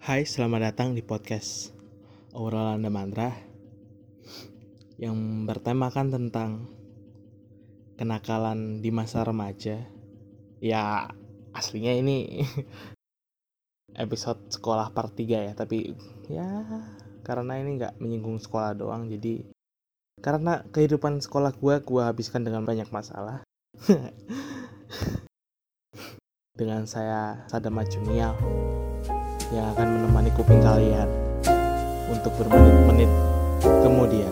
Hai, selamat datang di podcast Obrolan Mantra yang bertemakan tentang kenakalan di masa remaja. Ya, aslinya ini episode sekolah part 3 ya, tapi ya karena ini nggak menyinggung sekolah doang, jadi karena kehidupan sekolah gue, gue habiskan dengan banyak masalah. dengan saya Sadama Junial yang akan menemani kuping kalian untuk bermenit-menit kemudian.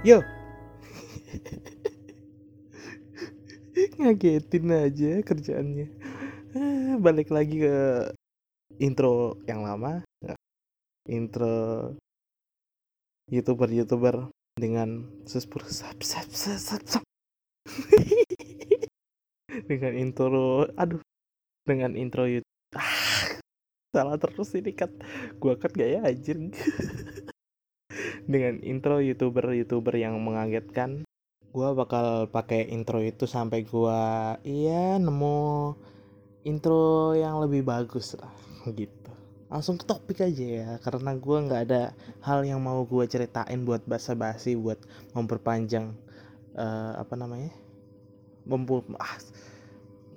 Yo, ngagetin aja kerjaannya. Eh, balik lagi ke intro yang lama, intro youtuber-youtuber dengan sap sap sap sap, sap. dengan intro aduh dengan intro YouTube ah, salah terus ini kan gua cut gak ya anjir dengan intro youtuber youtuber yang mengagetkan gua bakal pakai intro itu sampai gua iya nemu intro yang lebih bagus lah gitu. Langsung ke topik aja ya karena gua nggak ada hal yang mau gua ceritain buat basa-basi buat memperpanjang uh, apa namanya? Mempul ah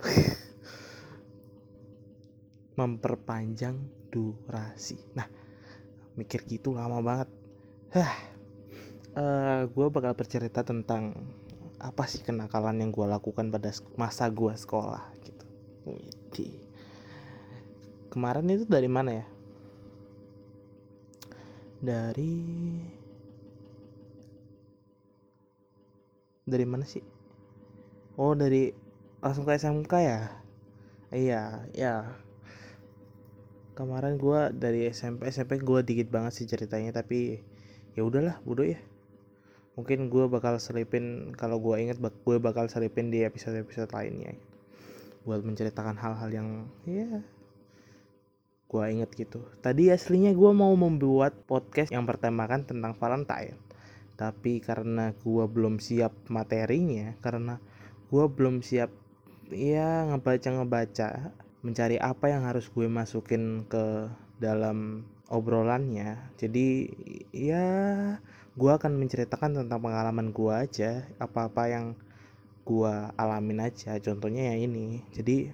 memperpanjang durasi. Nah, mikir gitu lama banget. Hah, uh, eh, gue bakal bercerita tentang apa sih kenakalan yang gue lakukan pada masa gue sekolah gitu. Jadi, kemarin itu dari mana ya? Dari dari mana sih? Oh dari langsung ke SMK ya? Iya, ya kemarin gue dari SMP SMP gue dikit banget sih ceritanya tapi ya udahlah bodoh ya. Mungkin gue bakal selipin kalau gue inget gue bakal selipin di episode episode lainnya. Buat menceritakan hal-hal yang ya gue inget gitu. Tadi aslinya gue mau membuat podcast yang bertemakan tentang Valentine. Tapi karena gue belum siap materinya karena gue belum siap ya ngebaca ngebaca mencari apa yang harus gue masukin ke dalam obrolannya. Jadi ya gue akan menceritakan tentang pengalaman gue aja apa-apa yang gue alamin aja. Contohnya ya ini. Jadi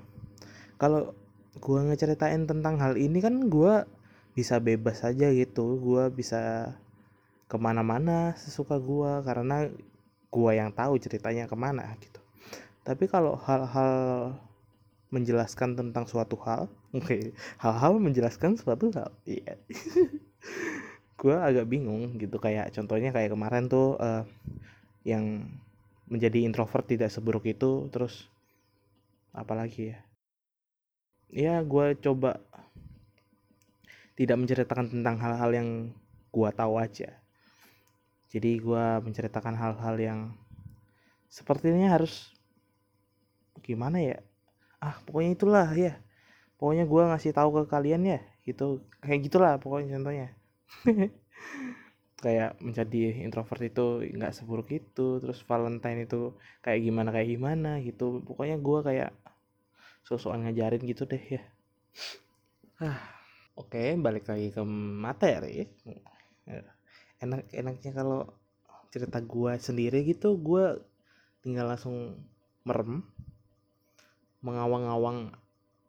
kalau gue ngeceritain tentang hal ini kan gue bisa bebas aja gitu. Gue bisa ke mana-mana sesuka gue karena gue yang tahu ceritanya ke mana gitu. Tapi kalau hal-hal menjelaskan tentang suatu hal oke okay. hal-hal menjelaskan suatu hal iya yeah. gue agak bingung gitu kayak contohnya kayak kemarin tuh uh, yang menjadi introvert tidak seburuk itu terus apalagi ya ya gue coba tidak menceritakan tentang hal-hal yang gue tahu aja jadi gue menceritakan hal-hal yang sepertinya harus gimana ya ah pokoknya itulah ya pokoknya gue ngasih tahu ke kalian ya gitu. Kayak gitulah pokoknya contohnya. Kayak menjadi introvert itu nggak seburuk itu terus Valentine itu kayak gimana kayak gimana gitu. Pokoknya gue kayak sosok ngajarin gitu deh ya. Ah oke okay, balik lagi ke materi. Enak enaknya kalau cerita gue sendiri gitu gue tinggal langsung merem mengawang-awang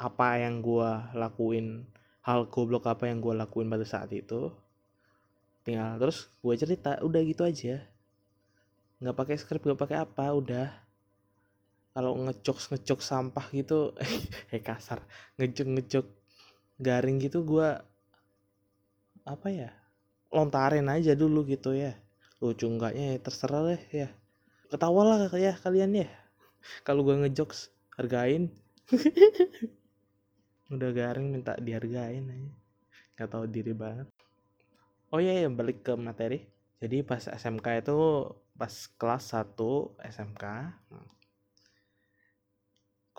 apa yang gue lakuin hal goblok apa yang gue lakuin pada saat itu. Tinggal terus gue cerita udah gitu aja. Nggak pakai skrip nggak pakai apa udah. Kalau ngecok ngecok sampah gitu eh kasar. Ngecok ngecok garing gitu gue apa ya lontarin aja dulu gitu ya. Lucu enggaknya ya terserah deh ya. Ketawa lah ya kalian ya. Kalau gue ngejokes hargain. Udah garing minta dihargain aja. Nggak tahu diri banget. Oh iya ya balik ke materi. Jadi pas SMK itu pas kelas 1 SMK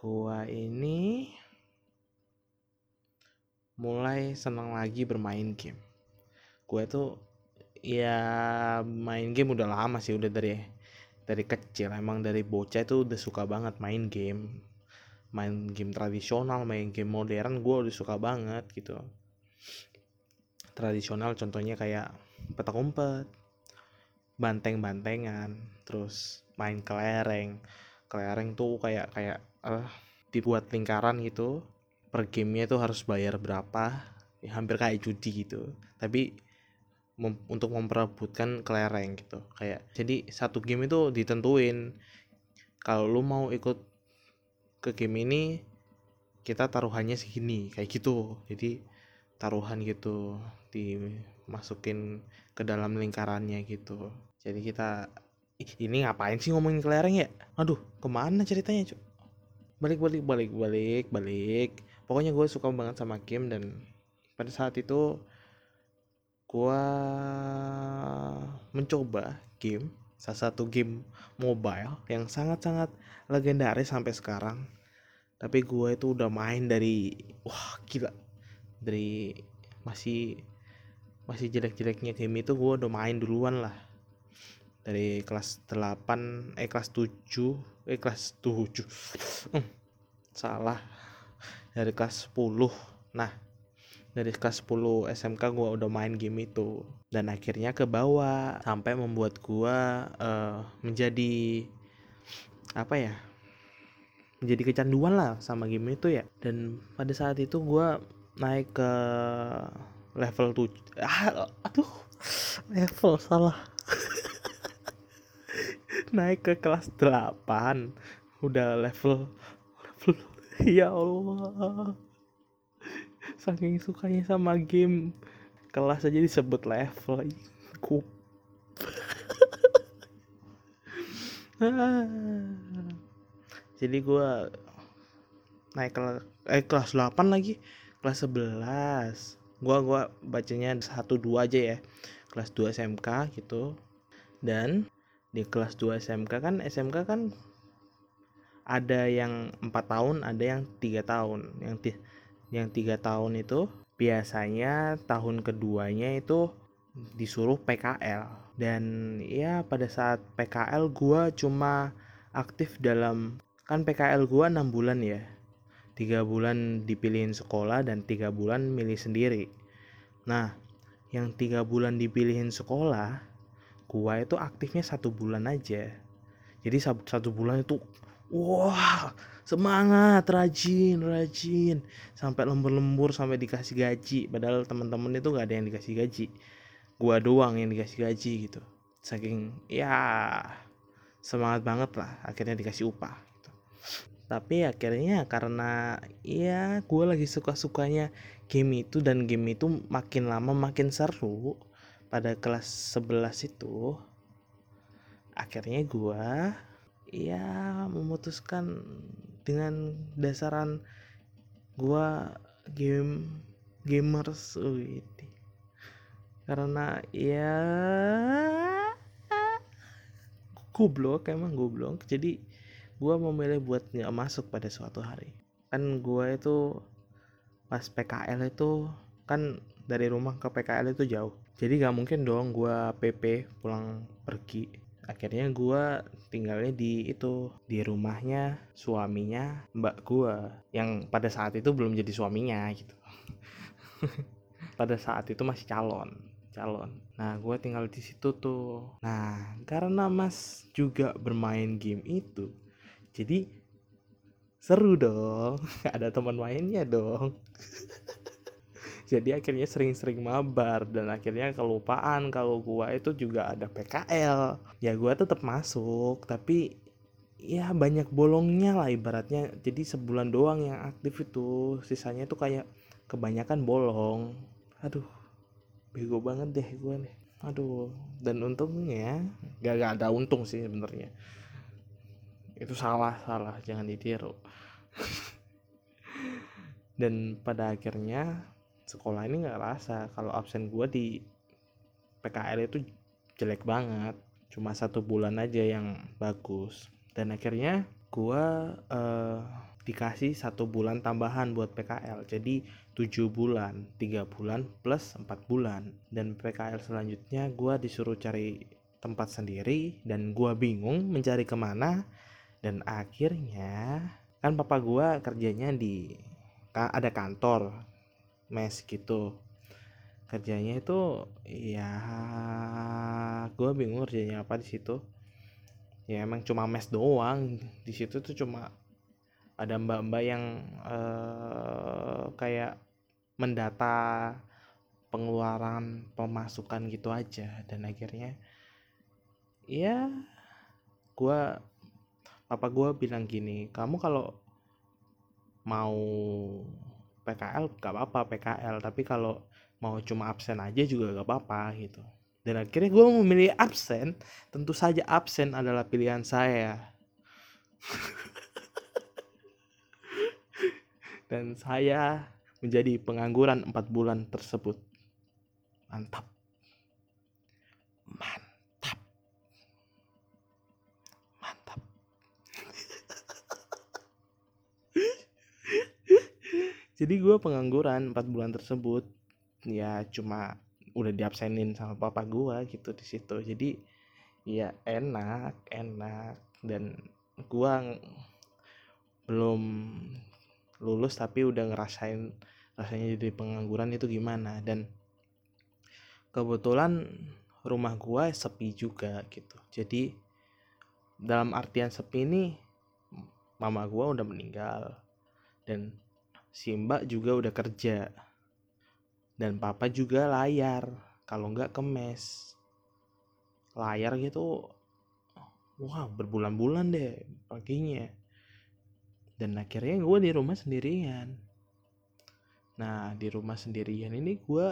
gua ini mulai senang lagi bermain game. Gua itu ya main game udah lama sih udah dari dari kecil. Emang dari bocah itu udah suka banget main game main game tradisional main game modern gue udah suka banget gitu. Tradisional contohnya kayak petak umpet banteng-bantengan terus main kelereng. Kelereng tuh kayak kayak uh, dibuat lingkaran gitu per gamenya tuh harus bayar berapa ya, hampir kayak judi gitu. Tapi mem untuk memperebutkan kelereng gitu kayak jadi satu game itu ditentuin kalau lu mau ikut ke game ini kita taruhannya segini kayak gitu. Jadi taruhan gitu dimasukin ke dalam lingkarannya gitu. Jadi kita ini ngapain sih ngomongin kelereng ya? Aduh ke mana ceritanya cuy balik balik balik balik balik. Pokoknya gue suka banget sama game dan pada saat itu gue mencoba game salah satu game mobile yang sangat-sangat legendaris sampai sekarang. Tapi gue itu udah main dari wah gila. Dari masih masih jelek-jeleknya game itu gue udah main duluan lah. Dari kelas 8 eh kelas 7 eh kelas 7 hmm, salah. Dari kelas 10 nah dari kelas 10 SMK gue udah main game itu. Dan akhirnya ke bawah sampai membuat gue uh, menjadi apa ya menjadi kecanduan lah sama game itu ya. Dan pada saat itu gue naik ke level 7 ah, aduh. Level salah. Naik ke kelas 8 udah level level ya Allah saking sukanya sama game kelas aja disebut level kup. Jadi gue naik ke eh kelas 8 lagi kelas 11 gue gua bacanya satu dua aja ya kelas 2 SMK gitu. Dan di kelas 2 SMK kan SMK kan ada yang empat tahun ada yang tiga tahun yang yang tiga tahun itu biasanya tahun keduanya itu disuruh PKL dan ya pada saat PKL gua cuma aktif dalam kan PKL gua enam bulan ya. Tiga bulan dipilihin sekolah dan tiga bulan milih sendiri. Nah yang tiga bulan dipilihin sekolah gua itu aktifnya satu bulan aja. Jadi satu bulan itu wah semangat rajin rajin. Sampai lembur-lembur sampai dikasih gaji. Padahal teman-teman itu nggak ada yang dikasih gaji. Gua doang yang dikasih gaji gitu. Saking ya semangat banget lah. Akhirnya dikasih upah gitu. tapi akhirnya karena ya gue lagi suka-sukanya game itu dan game itu makin lama makin seru pada kelas 11 itu akhirnya gue ya memutuskan dengan dasaran gua game gamers gitu karena ya goblok emang goblok. Jadi gua memilih buat nggak masuk pada suatu hari. Kan gua itu pas PKL itu kan dari rumah ke PKL itu jauh. Jadi gak mungkin dong gua PP pulang pergi akhirnya gue tinggalnya di itu di rumahnya suaminya mbak gue yang pada saat itu belum jadi suaminya gitu. Pada saat itu masih calon calon. Nah gue tinggal di situ tuh. Nah karena mas juga bermain game itu jadi seru dong. Ada teman mainnya dong jadi akhirnya sering-sering mabar dan akhirnya kelupaan kalau gua itu juga ada PKL ya gua tetap masuk tapi ya banyak bolongnya lah ibaratnya. Jadi sebulan doang yang aktif itu sisanya itu kayak kebanyakan bolong. Aduh bego banget deh gua nih. Aduh dan untungnya gak, gak ada untung sih sebenarnya. Itu salah salah jangan ditiru. Dan pada akhirnya sekolah ini nggak rasa kalau absen gue di PKL itu jelek banget. Cuma satu bulan aja yang bagus. Dan akhirnya gue uh, dikasih satu bulan tambahan buat PKL jadi tujuh bulan tiga bulan plus empat bulan. Dan PKL selanjutnya gue disuruh cari tempat sendiri dan gue bingung mencari ke mana. Dan akhirnya kan papa gua kerjanya di ada kantor mes gitu. Kerjanya itu ya gue bingung kerjanya apa di situ. Ya emang cuma mes doang. Di situ tuh cuma ada mbak-mbak yang uh, kayak mendata pengeluaran pemasukan gitu aja. Dan akhirnya ya gue papa gue bilang gini kamu kalau mau PKL gak apa-apa PKL tapi kalau mau cuma absen aja juga gak apa-apa gitu. Dan akhirnya gue memilih absen tentu saja absen adalah pilihan saya. Dan saya menjadi pengangguran empat bulan tersebut. Mantap mantap jadi gue pengangguran empat bulan tersebut. Ya cuma udah diabsenin sama papa gua gitu di situ. Jadi ya enak enak. Dan gua belum lulus tapi udah ngerasain rasanya jadi pengangguran itu gimana. Dan kebetulan rumah gua sepi juga gitu. Jadi dalam artian sepi ini mama gua udah meninggal. Dan si mbak juga udah kerja. Dan papa juga layar kalau nggak kemes. Layar gitu wah berbulan-bulan deh paginya. Dan akhirnya gue di rumah sendirian. Nah di rumah sendirian ini gue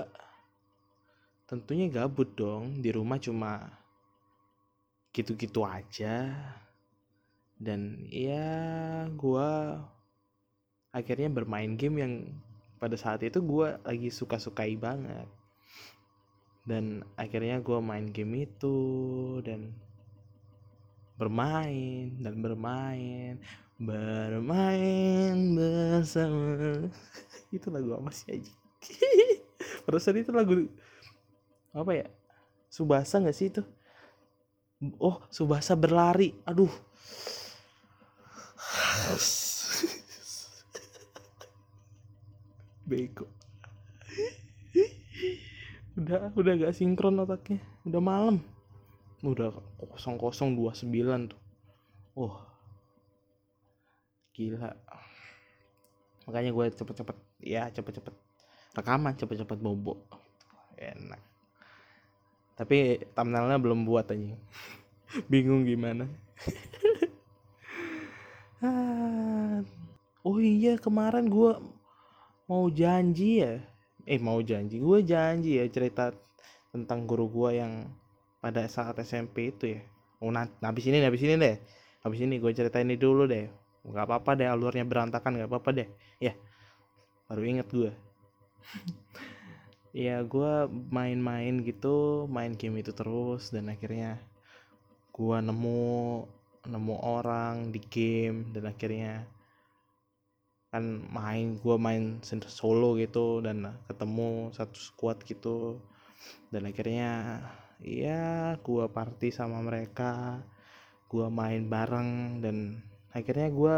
tentunya gabut dong. Di rumah cuma gitu-gitu aja. Dan ya gue akhirnya bermain game yang pada saat itu gue lagi suka-sukai banget. Dan akhirnya gue main game itu dan bermain dan bermain bermain bersama. Itu lagu apa sih aja pada saat itu lagu apa ya? Subasa nggak sih itu? Oh Subasa berlari. Aduh bego. Udah udah gak sinkron otaknya. Udah malam. Udah kosong kosong dua sembilan tuh. Oh. Gila. Makanya gue cepet-cepet ya cepet-cepet rekaman cepet-cepet bobo. Enak. Tapi thumbnailnya belum buat aja bingung gimana. Ah. oh iya kemarin gue mau janji ya? Eh mau janji. Gue janji ya cerita tentang guru gue yang pada saat SMP itu ya. Oh nah habis ini habis ini deh. Habis ini gue ceritain ini dulu deh. Nggak apa-apa deh alurnya berantakan nggak apa-apa deh. Ya baru inget gue ya gue main-main gitu main game itu terus dan akhirnya gue nemu nemu orang di game dan akhirnya kan main gue main solo gitu dan ketemu satu squad gitu. Dan akhirnya ya gue party sama mereka gue main bareng dan akhirnya gue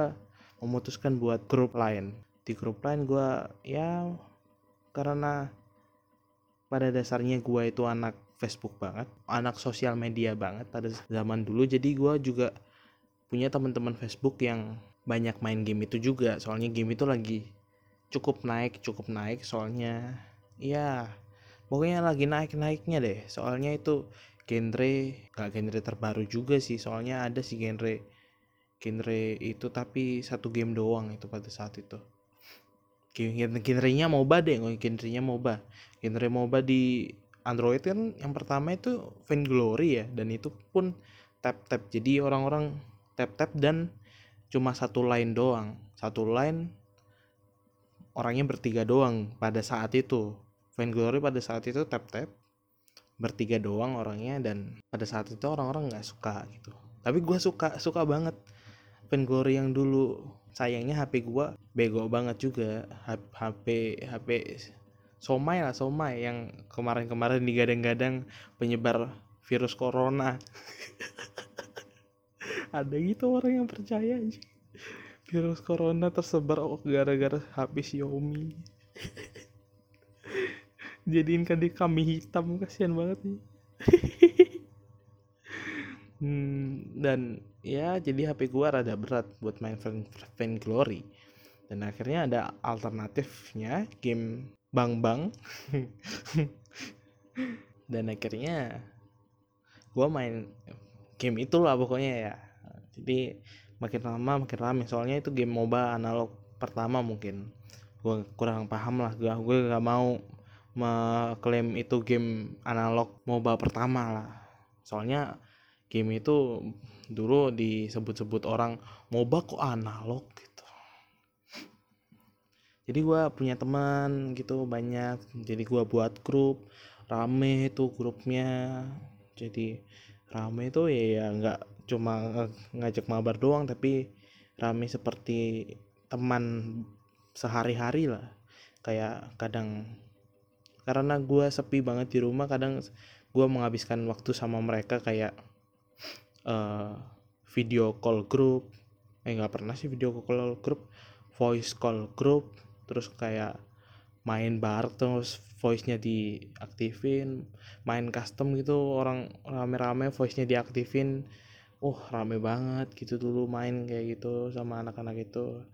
memutuskan buat grup lain. Di grup lain gue ya karena pada dasarnya gue itu anak Facebook banget anak sosial media banget pada zaman dulu. Jadi gue juga punya teman-teman Facebook yang banyak main game itu juga. Soalnya game itu lagi cukup naik cukup naik. Soalnya ya pokoknya lagi naik naiknya deh. Soalnya itu genre gak genre terbaru juga sih. Soalnya ada sih genre genre itu tapi satu game doang itu pada saat itu. Genrenya MOBA deh genrenya MOBA. Genre MOBA di Android kan yang pertama itu Vainglory ya dan itu pun tap tap jadi orang-orang tap tap dan cuma satu line doang. Satu line orangnya bertiga doang pada saat itu. Vainglory pada saat itu tap tap bertiga doang orangnya dan pada saat itu orang-orang nggak suka gitu. Tapi gue suka suka banget. Vainglory yang dulu sayangnya HP gue bego banget juga. HP HP somai lah somai yang kemarin-kemarin digadang-gadang penyebar virus corona ada gitu orang yang percaya aja virus corona tersebar oh, gara-gara HP Xiaomi. Jadiin kan di kami hitam kasihan banget nih. Hmm, dan ya jadi HP gua rada berat buat main Vain Glory. Dan akhirnya ada alternatifnya game Bang Bang dan akhirnya gua main game itulah pokoknya ya jadi makin lama makin rame. Soalnya itu game MOBA analog pertama mungkin. Gue kurang paham lah. Gue gue gak mau mengklaim itu game analog MOBA pertama lah. Soalnya game itu dulu disebut-sebut orang MOBA kok analog gitu. Jadi gue punya teman gitu banyak. Jadi gue buat grup rame itu grupnya. Jadi rame itu ya ya nggak cuma ngajak mabar doang tapi rame seperti teman sehari-hari lah. Kayak kadang karena gue sepi banget di rumah kadang gue menghabiskan waktu sama mereka kayak uh, video call group. Eh nggak pernah sih video call group voice call group terus kayak main bar terus voice-nya diaktifin main custom gitu orang rame-rame voice-nya diaktifin oh rame banget gitu dulu main kayak gitu sama anak-anak itu.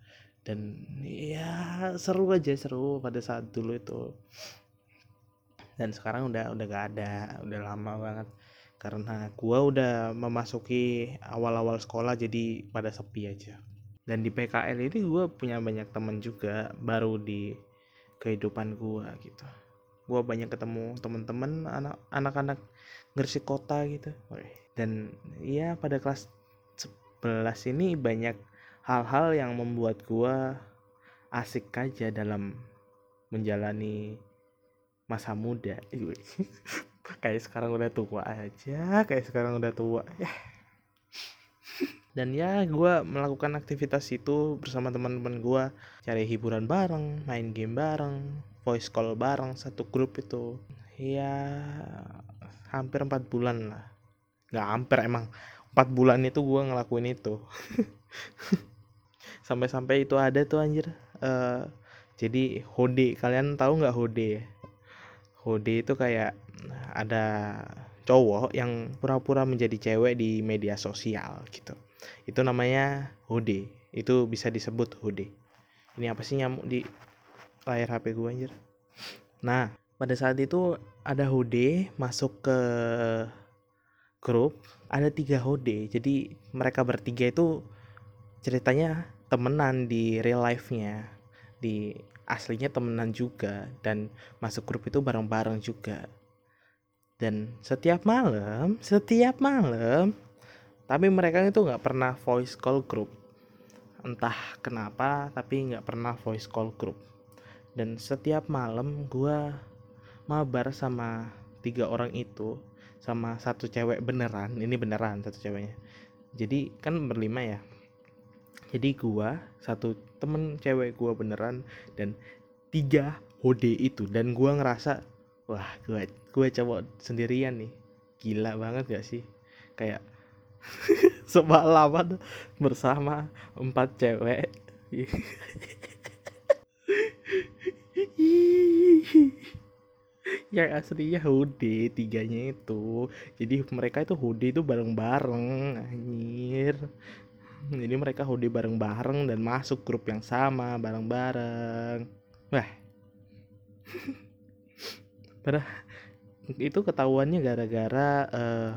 Dan ya seru aja seru pada saat dulu itu. Dan sekarang udah udah gak ada udah lama banget. Karena gua udah memasuki awal-awal sekolah jadi pada sepi aja. Dan di PKL ini gua punya banyak temen juga baru di kehidupan gua gitu. Gua banyak ketemu temen-temen anak anak-anak Gresik kota gitu dan ya pada kelas 11 ini banyak hal-hal yang membuat gua asik aja dalam menjalani masa muda. Kayak sekarang udah tua aja kayak sekarang udah tua. Dan ya gue melakukan aktivitas itu bersama teman-teman gue cari hiburan bareng main game bareng voice call bareng satu grup itu. Ya hampir empat bulan lah nggak hampir emang. Empat bulan itu gue ngelakuin itu. Sampai-sampai itu ada tuh anjir. Uh, jadi hode kalian tahu nggak hode? Hode itu kayak ada cowok yang pura-pura menjadi cewek di media sosial gitu. Itu namanya hode. Itu bisa disebut hode. Ini apa sih nyamuk di layar HP gue anjir? Nah pada saat itu ada hode masuk ke grup ada tiga hode jadi mereka bertiga itu ceritanya temenan di real life-nya. Di aslinya temenan juga dan masuk grup itu bareng-bareng juga. Dan setiap malam setiap malam tapi mereka itu nggak pernah voice call grup. Entah kenapa tapi nggak pernah voice call grup. Dan setiap malam gue mabar sama tiga orang itu sama satu cewek beneran ini beneran satu ceweknya. Jadi kan berlima ya. Jadi gua satu temen cewek gua beneran dan tiga hode itu. Dan gua ngerasa wah gua gua coba sendirian nih. Gila banget gak sih? Kayak semalaman bersama empat cewek yang aslinya hoodie tiganya itu. Jadi mereka itu hoodie itu bareng-bareng anjir. Jadi mereka hoodie bareng-bareng dan masuk grup yang sama bareng-bareng. Wah. Pada itu ketahuannya gara-gara uh,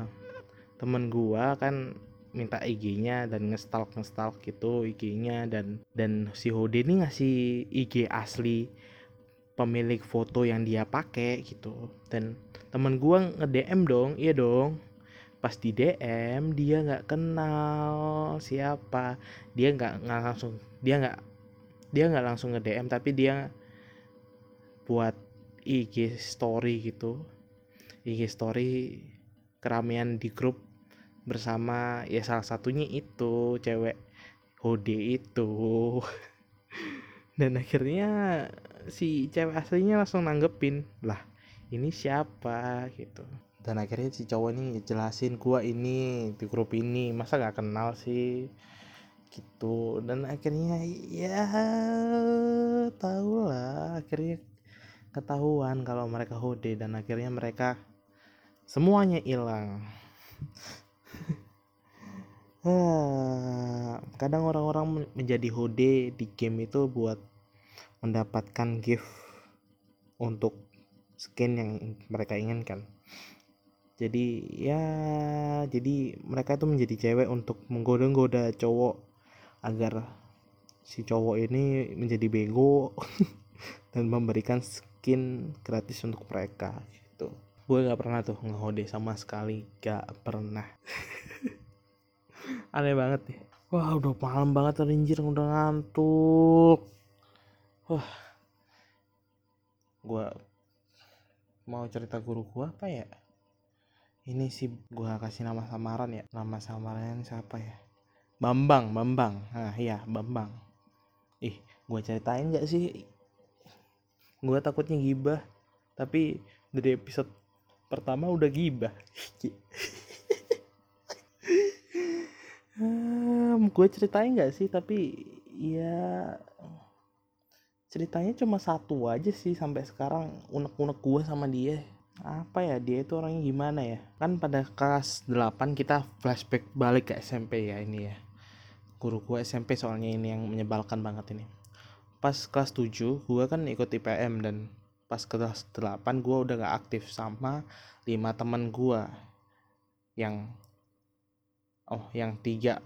temen gua kan minta IG-nya dan ngestalk ngestalk gitu IG-nya dan dan si Hode ini ngasih IG asli pemilik foto yang dia pakai gitu. Dan temen gua nge DM dong iya dong. Pas di DM dia nggak kenal siapa. Dia nggak nggak langsung dia nggak dia nggak langsung nge DM tapi dia buat IG story gitu. IG story keramaian di grup bersama ya salah satunya itu cewek Hode itu. Dan akhirnya si cewek aslinya langsung nanggepin lah ini siapa? Gitu. Dan akhirnya si cowok ini jelasin gua ini di grup ini masa gak kenal sih? Gitu. Dan akhirnya ya tahu lah akhirnya ketahuan kalau mereka hode dan akhirnya mereka semuanya hilang. Kadang orang-orang menjadi hode di game itu buat mendapatkan gift untuk skin yang mereka inginkan. Jadi ya jadi mereka itu menjadi cewek untuk menggoda-goda cowok agar si cowok ini menjadi bego dan memberikan skin gratis untuk mereka gitu. Gue nggak pernah tuh ngehode sama sekali gak pernah. Aneh banget nih wah udah malam banget rinjir udah ngantuk wah. Gue mau cerita guru gue apa ya? Ini sih gue kasih nama samaran ya. Nama samaran siapa ya? Bambang Bambang. Nah iya Bambang. Ih gue ceritain gak sih? Gue takutnya gibah tapi dari episode pertama udah gibah. Um, gue ceritain gak sih? Tapi ya ceritanya cuma satu aja sih sampai sekarang unek-unek gue sama dia. Apa ya dia itu orangnya gimana ya? Kan pada kelas 8 kita flashback balik ke SMP ya ini ya. Guru gue SMP soalnya ini yang menyebalkan banget ini. Pas kelas 7 gue kan ikut IPM dan pas kelas 8 gue udah gak aktif sama lima teman gue yang oh yang tiga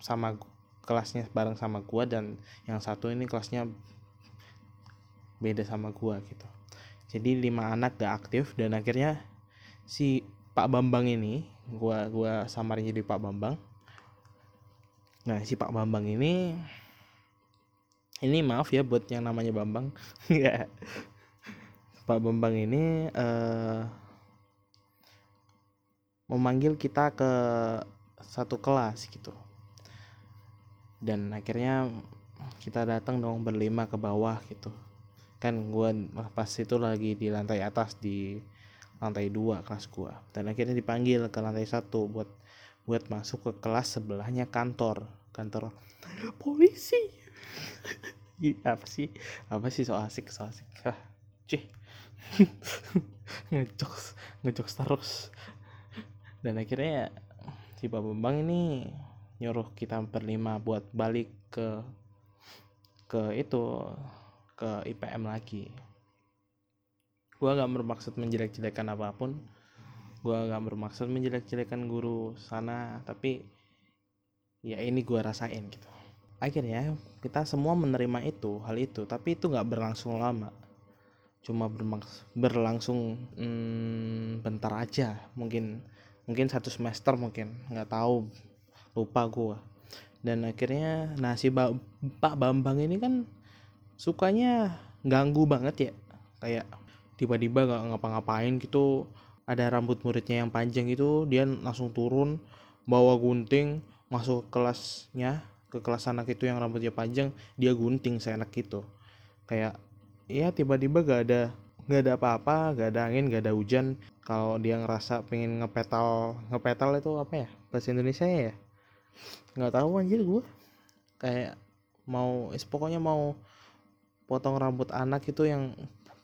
sama kelasnya bareng sama gue dan yang satu ini kelasnya beda sama gua gitu. Jadi lima anak gak aktif dan akhirnya si Pak Bambang ini gua gua samarin jadi Pak Bambang. Nah si Pak Bambang ini ini maaf ya buat yang namanya Bambang. Ya. Pak Bambang ini uh, memanggil kita ke satu kelas gitu. Dan akhirnya kita datang dong berlima ke bawah gitu kan gue pas itu lagi di lantai atas di lantai dua kelas gue dan akhirnya dipanggil ke lantai satu buat buat masuk ke kelas sebelahnya kantor kantor polisi. Apa sih? Apa sih so asik so asik? Ah cih ngejok ngejok terus. Dan akhirnya si Pak Bambang ini nyuruh kita berlima buat balik ke ke itu ke IPM lagi. Gue gak bermaksud menjelek-jelekan apa pun. Gue gak bermaksud menjelek-jelekan guru sana tapi ya ini gue rasain gitu. Akhirnya kita semua menerima itu hal itu tapi itu gak berlangsung lama. Cuma berlangsung hmm, bentar aja mungkin mungkin satu semester mungkin nggak tahu lupa gue dan akhirnya nah si Pak Bambang ini kan sukanya ganggu banget ya. Kayak tiba-tiba gak ngapa-ngapain gitu ada rambut muridnya yang panjang itu dia langsung turun bawa gunting masuk ke kelasnya ke kelas anak itu yang rambutnya panjang dia gunting seenak gitu. Kayak ya tiba-tiba gak ada gak ada apa-apa gak ada angin gak ada hujan. Kalau dia ngerasa pengen ngepetal ngepetal itu apa ya bahasa Indonesia ya? Nggak tahu anjir gue kayak mau pokoknya mau potong rambut anak itu yang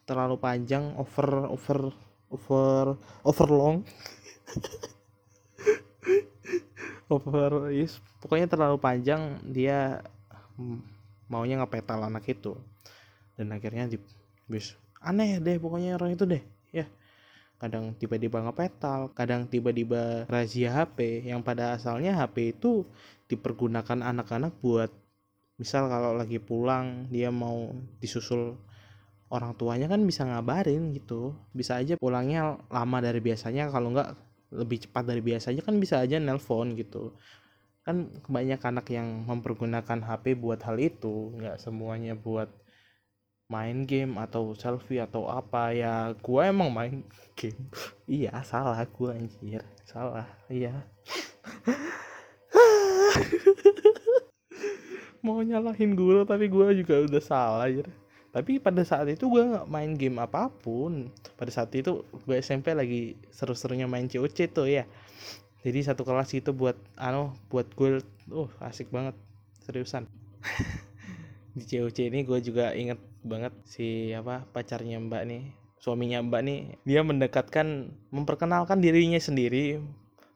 terlalu panjang over over over over long. Over is pokoknya terlalu panjang dia maunya ngepetal anak itu. Dan akhirnya di bis aneh deh pokoknya orang itu deh ya. Kadang tiba-tiba ngepetal kadang tiba-tiba razia HP yang pada asalnya HP itu dipergunakan anak-anak buat misal kalau lagi pulang dia mau disusul orang tuanya kan bisa ngabarin gitu. Bisa aja pulangnya lama dari biasanya kalau nggak lebih cepat dari biasanya kan bisa aja nelpon gitu. Kan kebanyakan anak yang mempergunakan HP buat hal itu nggak semuanya buat main game atau selfie atau apa. Ya gua emang main game. Iya salah gua anjir. Salah iya mau nyalahin guru tapi gue juga udah salah ya tapi pada saat itu gue nggak main game apa pun. Pada saat itu gue SMP lagi seru-serunya main COC tuh ya. Jadi satu kelas itu buat anu buat gue uh asik banget seriusan. Di COC ini gue juga inget banget si apa pacarnya mbak nih suaminya mbak nih. Dia mendekatkan memperkenalkan dirinya sendiri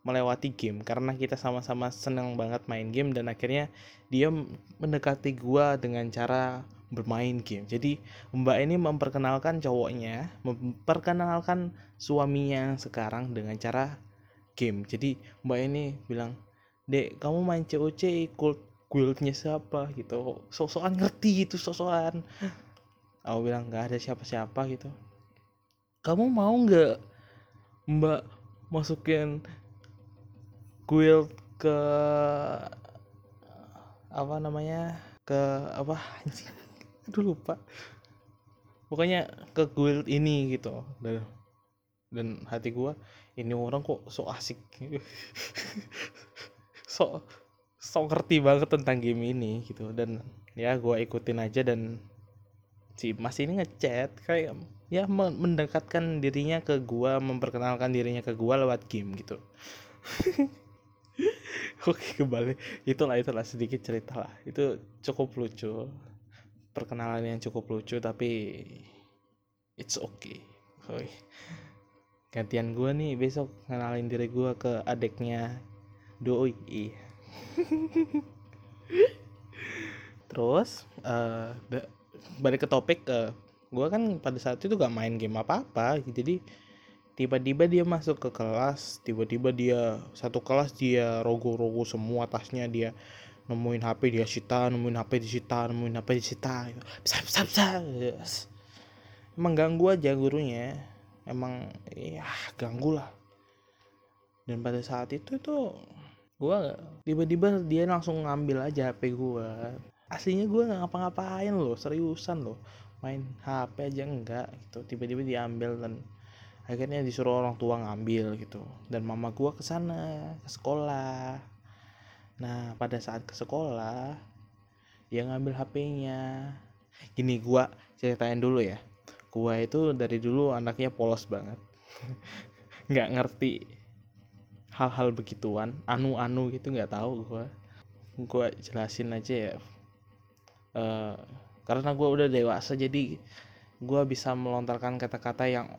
melewati game karena kita sama-sama seneng banget main game dan akhirnya dia mendekati gue dengan cara bermain game. Jadi Mbak ini memperkenalkan cowoknya, memperkenalkan suaminya yang sekarang dengan cara game. Jadi Mbak ini bilang, "Dek, kamu main COC ikut guildnya siapa?" gitu. Sosokan ngerti gitu, sosokan. Aku bilang nggak ada siapa-siapa gitu. Kamu mau nggak Mbak masukin guild ke apa namanya ke apa? Aduh lupa. Pokoknya ke guild ini gitu. Dan dan hati gua ini orang kok so asik. So so ngerti banget tentang game ini gitu. Dan ya gua ikutin aja dan si mas ini ngechat kayak ya mendekatkan dirinya ke gua memperkenalkan dirinya ke gua lewat game gitu oke kembali. Itulah itulah sedikit cerita lah. Itu cukup lucu. Perkenalan yang cukup lucu tapi it's okay. Hoi. gantian gue nih besok kenalin diri gue ke adiknya doi. Terus uh, balik ke topik uh, eh, gue kan pada saat itu gak main game apa apa jadi tiba-tiba dia masuk ke kelas tiba-tiba dia satu kelas dia rogo-rogo semua tasnya dia nemuin HP dia sita nemuin HP disita nemuin HP disita gitu. bisa bisa bisa. Yes. emang ganggu aja gurunya. Emang ya ganggu lah. Dan pada saat itu tuh gua tiba-tiba dia langsung ngambil aja HP gua. Aslinya gua nggak ngapa-ngapain loh seriusan loh. Main HP aja enggak gitu. Tiba-tiba diambil dan akhirnya disuruh orang tua ngambil gitu dan mama gua ke sana ke sekolah Nah, pada saat ke sekolah, dia ngambil HP-nya. Gini, gua ceritain dulu ya. Gua itu dari dulu anaknya polos banget. nggak ngerti hal-hal begituan, anu-anu gitu nggak tahu gua. Gua jelasin aja ya. Uh, karena gua udah dewasa jadi gua bisa melontarkan kata-kata yang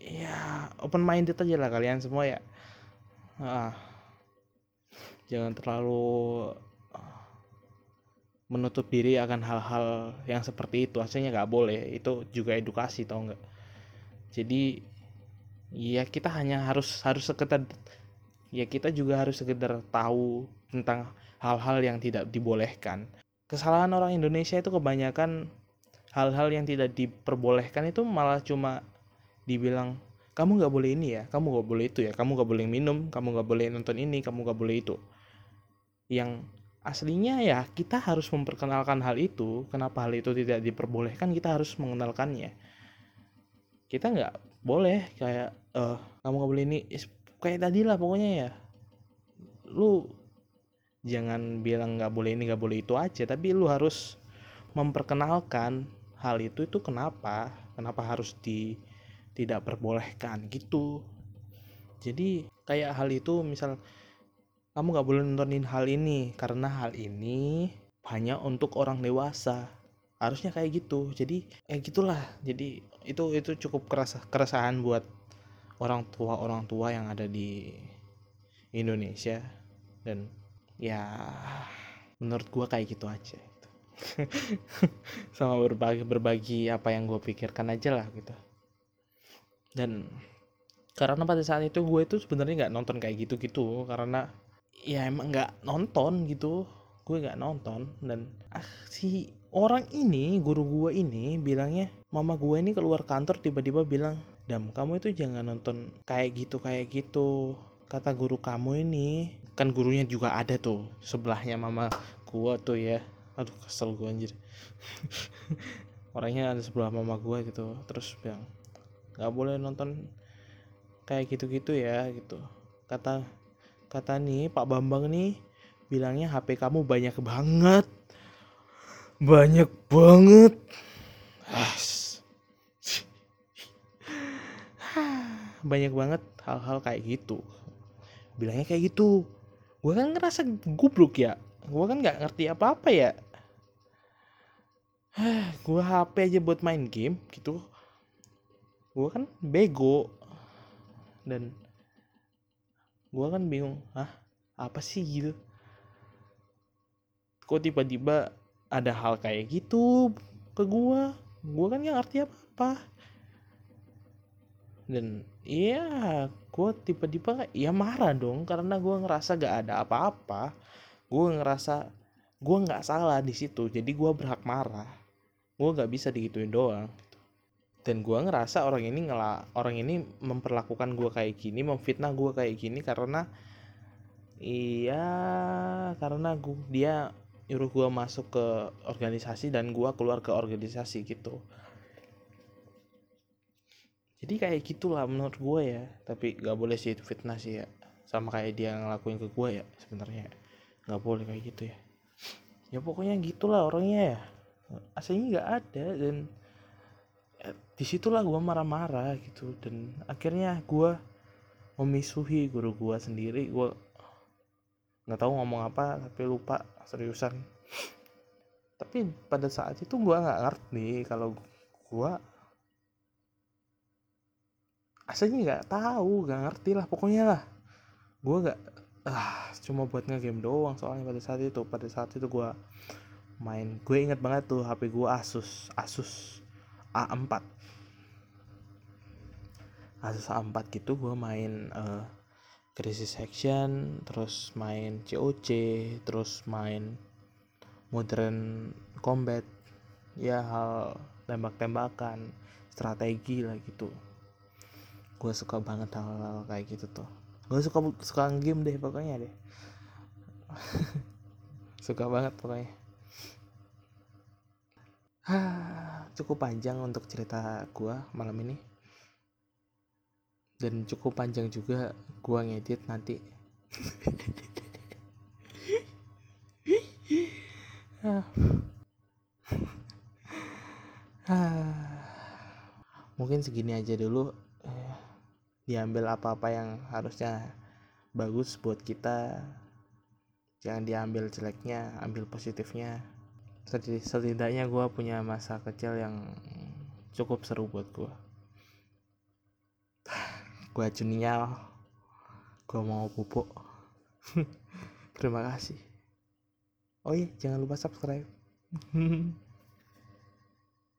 ya open minded aja lah kalian semua ya. Uh, jangan terlalu uh, menutup diri akan hal-hal yang seperti itu. Aslinya nggak boleh. Itu juga edukasi tau nggak? Jadi ya kita hanya harus harus sekedar ya kita juga harus sekedar tahu tentang hal-hal yang tidak dibolehkan. Kesalahan orang Indonesia itu kebanyakan hal-hal yang tidak diperbolehkan itu malah cuma dibilang kamu nggak boleh ini ya kamu nggak boleh itu ya kamu nggak boleh minum kamu nggak boleh nonton ini kamu nggak boleh itu. Yang aslinya ya kita harus memperkenalkan hal itu kenapa hal itu tidak diperbolehkan kita harus mengenalkannya. Kita nggak boleh kayak uh, kamu nggak boleh ini kayak tadi lah pokoknya ya. Lu jangan bilang nggak boleh ini nggak boleh itu aja tapi lu harus memperkenalkan hal itu itu kenapa kenapa harus di tidak perbolehkan gitu. Jadi kayak hal itu misal kamu gak boleh nontonin hal ini karena hal ini hanya untuk orang dewasa. Harusnya kayak gitu. Jadi eh gitulah. Jadi itu itu cukup keras keresahan buat orang tua orang tua yang ada di Indonesia. Dan ya menurut gua kayak gitu aja gitu. sama berbagi berbagi apa yang gue pikirkan aja lah gitu dan karena pada saat itu gue itu sebenarnya nggak nonton kayak gitu gitu karena ya emang nggak nonton gitu. Gue nggak nonton dan ah, si orang ini guru gue ini bilangnya mama gue ini keluar kantor tiba-tiba bilang dam kamu itu jangan nonton kayak gitu kayak gitu kata guru kamu ini kan gurunya juga ada tuh sebelahnya mama gue tuh ya. Aduh kesel gue anjir. Orangnya ada sebelah mama gue gitu terus bilang nggak boleh nonton kayak gitu-gitu ya gitu. Kata kata nih Pak Bambang nih bilangnya HP kamu banyak banget. Banyak banget. Banyak banget hal-hal kayak gitu. Bilangnya kayak gitu. Gue kan ngerasa gubruk ya. Gue kan nggak ngerti apa-apa ya. Gue HP aja buat main game gitu gue kan bego. Dan gue kan bingung ah apa sih gitu? Kok tiba-tiba ada hal kayak gitu ke gue gue kan nggak ngerti apa-apa. Dan iya gue tiba-tiba ya marah dong karena gue ngerasa gak ada apa-apa. Gue ngerasa gue nggak salah di situ jadi gue berhak marah. Gue nggak bisa digituin doang dan gue ngerasa orang ini ngelak orang ini memperlakukan gue kayak gini memfitnah gue kayak gini karena iya karena gue dia nyuruh gue masuk ke organisasi dan gue keluar ke organisasi gitu. Jadi kayak gitulah menurut gue ya tapi gak boleh sih itu fitnah sih ya. Sama kayak dia ngelakuin ke gue ya sebenarnya. Nggak boleh kayak gitu ya. Ya pokoknya gitulah orangnya ya. Aslinya nggak ada dan di situlah gue marah-marah gitu. Dan akhirnya gue memisuhi guru gue sendiri. Gue nggak tahu ngomong apa tapi lupa seriusan. Tapi pada saat itu gue nggak ngerti kalau gue aslinya nggak tahu nggak ngerti lah pokoknya lah. Gue nggak ah cuma buat ngegame doang soalnya pada saat itu. Pada saat itu gue main gue inget banget tuh HP gue Asus Asus A4 Asus A4 gitu gue main uh, Crisis Action terus main COC terus main Modern Combat. Ya hal tembak-tembakan strategi lah gitu. Gue suka banget hal-hal kayak gitu tuh. Gue suka suka game deh pokoknya deh. Suka banget pokoknya cukup panjang untuk cerita gue malam ini. Dan cukup panjang juga gua ngedit nanti. Mungkin segini aja dulu. Diambil apa-apa yang harusnya bagus buat kita. Jangan diambil jeleknya ambil positifnya setidaknya gue punya masa kecil yang cukup seru buat gue gue Junial gue mau pupuk. Terima kasih. Oh iya jangan lupa subscribe